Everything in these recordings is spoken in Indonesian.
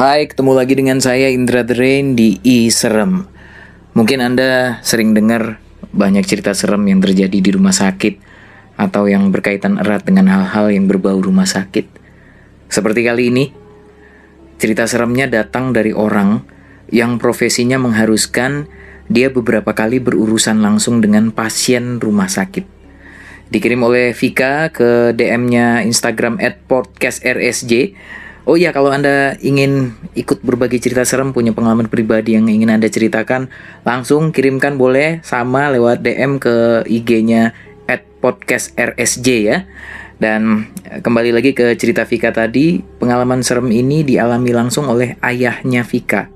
Hai, ketemu lagi dengan saya Indra The Rain di I Serem. Mungkin Anda sering dengar banyak cerita serem yang terjadi di rumah sakit atau yang berkaitan erat dengan hal-hal yang berbau rumah sakit. Seperti kali ini, cerita seremnya datang dari orang yang profesinya mengharuskan dia beberapa kali berurusan langsung dengan pasien rumah sakit. Dikirim oleh Vika ke DM-nya Instagram podcastrsj. Oh iya, kalau Anda ingin ikut berbagi cerita serem, punya pengalaman pribadi yang ingin Anda ceritakan, langsung kirimkan boleh sama lewat DM ke IG-nya at podcastrsj ya. Dan eh, kembali lagi ke cerita Vika tadi, pengalaman serem ini dialami langsung oleh ayahnya Vika.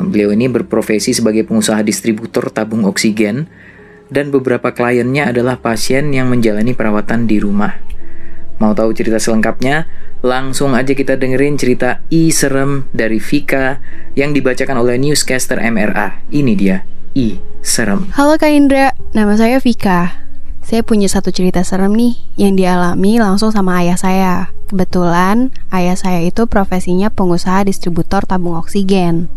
Beliau ini berprofesi sebagai pengusaha distributor tabung oksigen dan beberapa kliennya adalah pasien yang menjalani perawatan di rumah. Mau tahu cerita selengkapnya? Langsung aja kita dengerin cerita I Serem dari Vika yang dibacakan oleh newscaster MRA. Ini dia, I Serem. Halo Kak Indra, nama saya Vika. Saya punya satu cerita serem nih yang dialami langsung sama ayah saya. Kebetulan ayah saya itu profesinya pengusaha distributor tabung oksigen.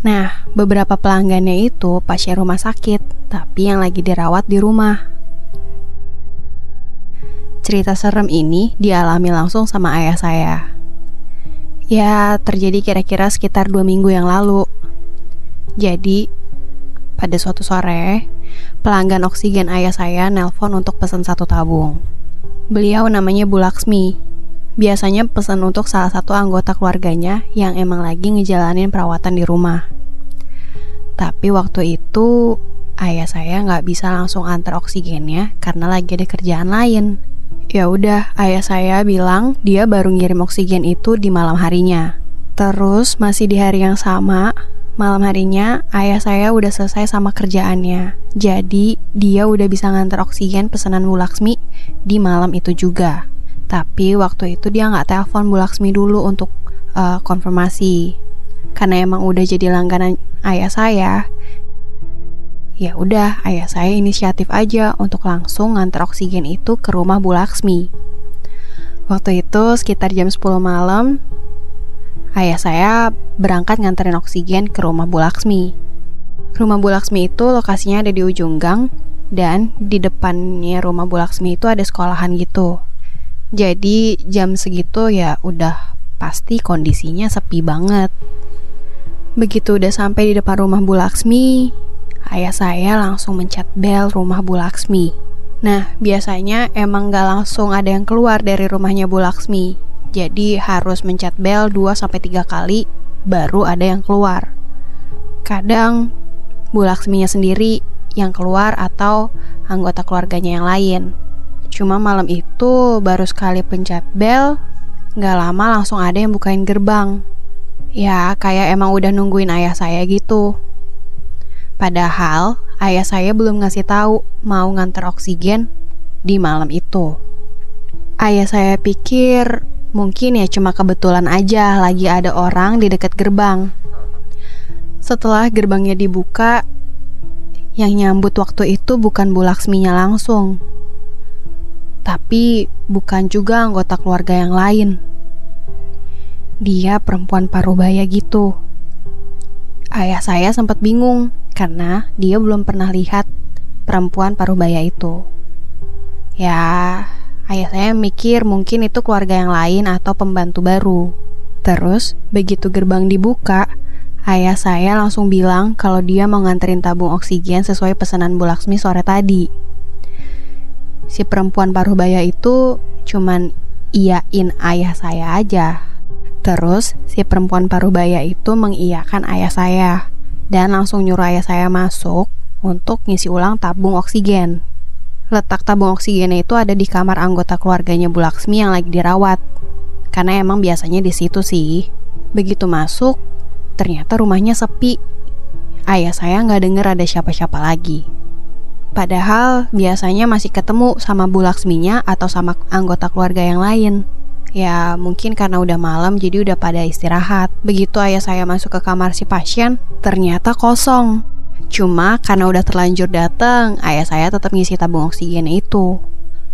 Nah, beberapa pelanggannya itu pasien rumah sakit, tapi yang lagi dirawat di rumah. Cerita serem ini dialami langsung sama ayah saya. Ya, terjadi kira-kira sekitar dua minggu yang lalu. Jadi, pada suatu sore, pelanggan oksigen ayah saya nelpon untuk pesan satu tabung. Beliau namanya Bu Laksmi. Biasanya pesan untuk salah satu anggota keluarganya yang emang lagi ngejalanin perawatan di rumah. Tapi waktu itu ayah saya nggak bisa langsung antar oksigennya karena lagi ada kerjaan lain. Ya udah, ayah saya bilang dia baru ngirim oksigen itu di malam harinya. Terus masih di hari yang sama, malam harinya ayah saya udah selesai sama kerjaannya. Jadi dia udah bisa ngantar oksigen pesanan Bu Laksmi di malam itu juga. Tapi waktu itu dia nggak telepon Bu Laksmi dulu untuk uh, konfirmasi karena emang udah jadi langganan ayah saya, ya udah ayah saya inisiatif aja untuk langsung nganter oksigen itu ke rumah Bu Laksmi. Waktu itu sekitar jam 10 malam, ayah saya berangkat nganterin oksigen ke rumah Bu Laksmi. Rumah Bu Laksmi itu lokasinya ada di ujung gang dan di depannya rumah Bu Laksmi itu ada sekolahan gitu. Jadi jam segitu ya udah pasti kondisinya sepi banget. Begitu udah sampai di depan rumah Bu Laksmi, ayah saya langsung mencet bel rumah Bu Laksmi. Nah, biasanya emang gak langsung ada yang keluar dari rumahnya Bu Laksmi. Jadi harus mencet bel 2-3 kali baru ada yang keluar. Kadang Bu Laksminya sendiri yang keluar atau anggota keluarganya yang lain. Cuma malam itu baru sekali pencet bel, gak lama langsung ada yang bukain gerbang. Ya, kayak emang udah nungguin ayah saya gitu. Padahal ayah saya belum ngasih tahu mau nganter oksigen di malam itu. Ayah saya pikir mungkin ya cuma kebetulan aja lagi ada orang di dekat gerbang. Setelah gerbangnya dibuka, yang nyambut waktu itu bukan Bu Laksminya langsung, tapi bukan juga anggota keluarga yang lain dia perempuan parubaya gitu. Ayah saya sempat bingung karena dia belum pernah lihat perempuan parubaya itu. Ya, ayah saya mikir mungkin itu keluarga yang lain atau pembantu baru. Terus, begitu gerbang dibuka, ayah saya langsung bilang kalau dia mau nganterin tabung oksigen sesuai pesanan Bu Laksmi sore tadi. Si perempuan parubaya itu cuman iyain ayah saya aja Terus si perempuan parubaya itu mengiyakan ayah saya dan langsung nyuruh ayah saya masuk untuk ngisi ulang tabung oksigen. Letak tabung oksigennya itu ada di kamar anggota keluarganya Bu Laksmi yang lagi dirawat. Karena emang biasanya di situ sih. Begitu masuk, ternyata rumahnya sepi. Ayah saya nggak denger ada siapa-siapa lagi. Padahal biasanya masih ketemu sama Bu Laksminya atau sama anggota keluarga yang lain. Ya mungkin karena udah malam jadi udah pada istirahat. Begitu ayah saya masuk ke kamar si pasien, ternyata kosong. Cuma karena udah terlanjur datang, ayah saya tetap ngisi tabung oksigen itu.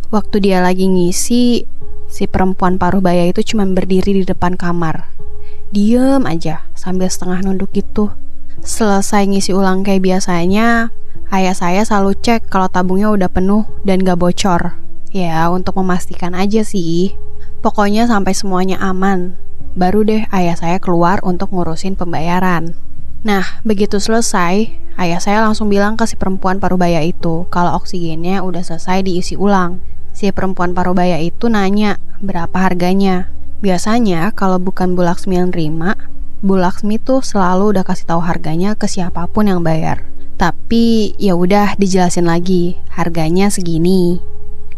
Waktu dia lagi ngisi, si perempuan paruh baya itu cuma berdiri di depan kamar. Diem aja sambil setengah nunduk gitu. Selesai ngisi ulang kayak biasanya, ayah saya selalu cek kalau tabungnya udah penuh dan gak bocor. Ya, untuk memastikan aja sih. Pokoknya sampai semuanya aman. Baru deh ayah saya keluar untuk ngurusin pembayaran. Nah, begitu selesai, ayah saya langsung bilang ke si perempuan parubaya itu kalau oksigennya udah selesai diisi ulang. Si perempuan parubaya itu nanya berapa harganya. Biasanya kalau bukan Bu Laksmi yang terima, Bu Laksmi tuh selalu udah kasih tahu harganya ke siapa pun yang bayar. Tapi ya udah dijelasin lagi, harganya segini.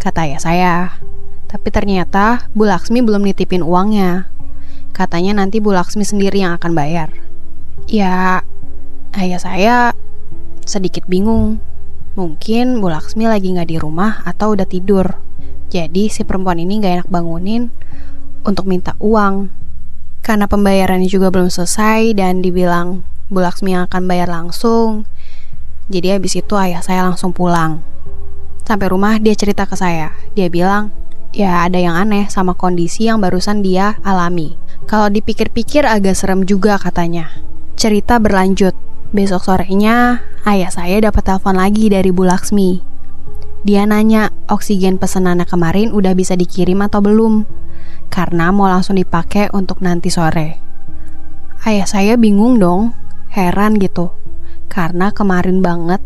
Kata ya saya. Tapi ternyata Bu Laksmi belum nitipin uangnya. Katanya nanti Bu Laksmi sendiri yang akan bayar. Ya, ayah saya sedikit bingung. Mungkin Bu Laksmi lagi nggak di rumah atau udah tidur. Jadi si perempuan ini gak enak bangunin untuk minta uang karena pembayarannya juga belum selesai dan dibilang Bu Laksmi yang akan bayar langsung. Jadi habis itu ayah saya langsung pulang. Sampai rumah dia cerita ke saya. Dia bilang, ya ada yang aneh sama kondisi yang barusan dia alami. Kalau dipikir-pikir agak serem juga katanya. Cerita berlanjut. Besok sorenya, ayah saya dapat telepon lagi dari Bu Laksmi. Dia nanya, oksigen pesanannya kemarin udah bisa dikirim atau belum? karena mau langsung dipakai untuk nanti sore. Ayah saya bingung dong, heran gitu. Karena kemarin banget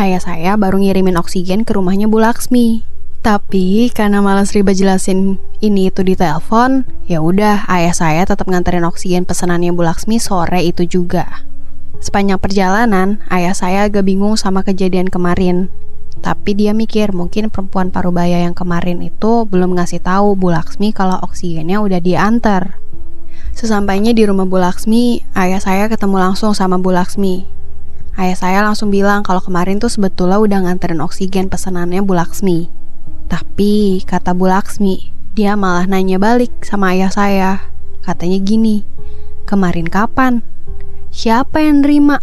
ayah saya baru ngirimin oksigen ke rumahnya Bu Laksmi. Tapi karena malas riba jelasin ini itu di telepon, ya udah ayah saya tetap nganterin oksigen pesanannya Bu Laksmi sore itu juga. Sepanjang perjalanan, ayah saya agak bingung sama kejadian kemarin. Tapi dia mikir mungkin perempuan parubaya yang kemarin itu belum ngasih tahu Bu Laksmi kalau oksigennya udah diantar. Sesampainya di rumah Bu Laksmi, ayah saya ketemu langsung sama Bu Laksmi. Ayah saya langsung bilang kalau kemarin tuh sebetulnya udah nganterin oksigen pesanannya Bu Laksmi. Tapi kata Bu Laksmi, dia malah nanya balik sama ayah saya. Katanya gini, kemarin kapan? Siapa yang nerima?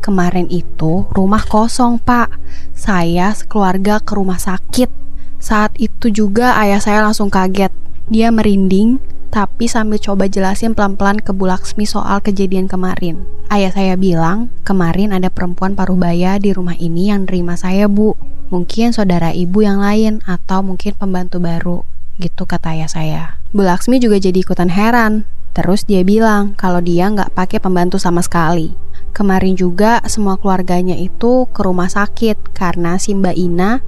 Kemarin itu rumah kosong pak Saya sekeluarga ke rumah sakit Saat itu juga ayah saya langsung kaget Dia merinding Tapi sambil coba jelasin pelan-pelan ke Bu Laksmi soal kejadian kemarin Ayah saya bilang Kemarin ada perempuan parubaya di rumah ini yang nerima saya bu Mungkin saudara ibu yang lain Atau mungkin pembantu baru Gitu kata ayah saya Bu Laksmi juga jadi ikutan heran Terus dia bilang kalau dia nggak pakai pembantu sama sekali. Kemarin juga semua keluarganya itu ke rumah sakit karena si Mbak Ina,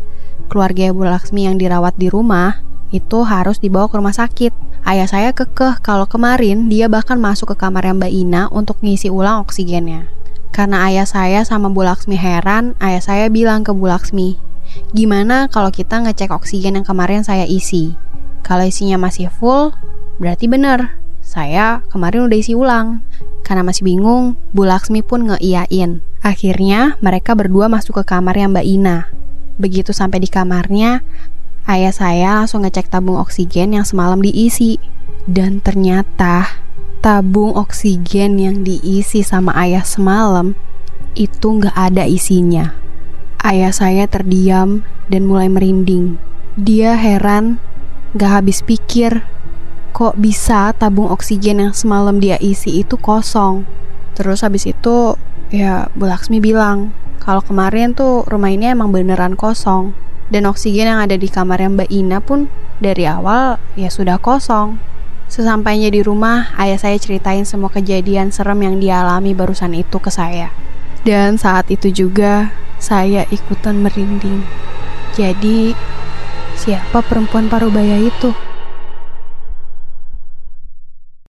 keluarga Ibu Laksmi yang dirawat di rumah, itu harus dibawa ke rumah sakit. Ayah saya kekeh kalau kemarin dia bahkan masuk ke kamar Mbak Ina untuk ngisi ulang oksigennya. Karena ayah saya sama Bu Laksmi heran, ayah saya bilang ke Bu Laksmi, gimana kalau kita ngecek oksigen yang kemarin saya isi? Kalau isinya masih full, berarti benar. Saya kemarin udah isi ulang. Karena masih bingung, Bu Laksmi pun ngeiyain. Akhirnya mereka berdua masuk ke kamarnya Mbak Ina. Begitu sampai di kamarnya, ayah saya langsung ngecek tabung oksigen yang semalam diisi. Dan ternyata tabung oksigen yang diisi sama ayah semalam itu nggak ada isinya. Ayah saya terdiam dan mulai merinding. Dia heran, gak habis pikir kok bisa tabung oksigen yang semalam dia isi itu kosong. Terus habis itu ya Bu Laksmi bilang kalau kemarin tuh rumah ini emang beneran kosong dan oksigen yang ada di kamarnya Mbak Ina pun dari awal ya sudah kosong. Sesampainya di rumah, ayah saya ceritain semua kejadian serem yang dialami barusan itu ke saya. Dan saat itu juga saya ikutan merinding. Jadi, siapa perempuan parubaya itu?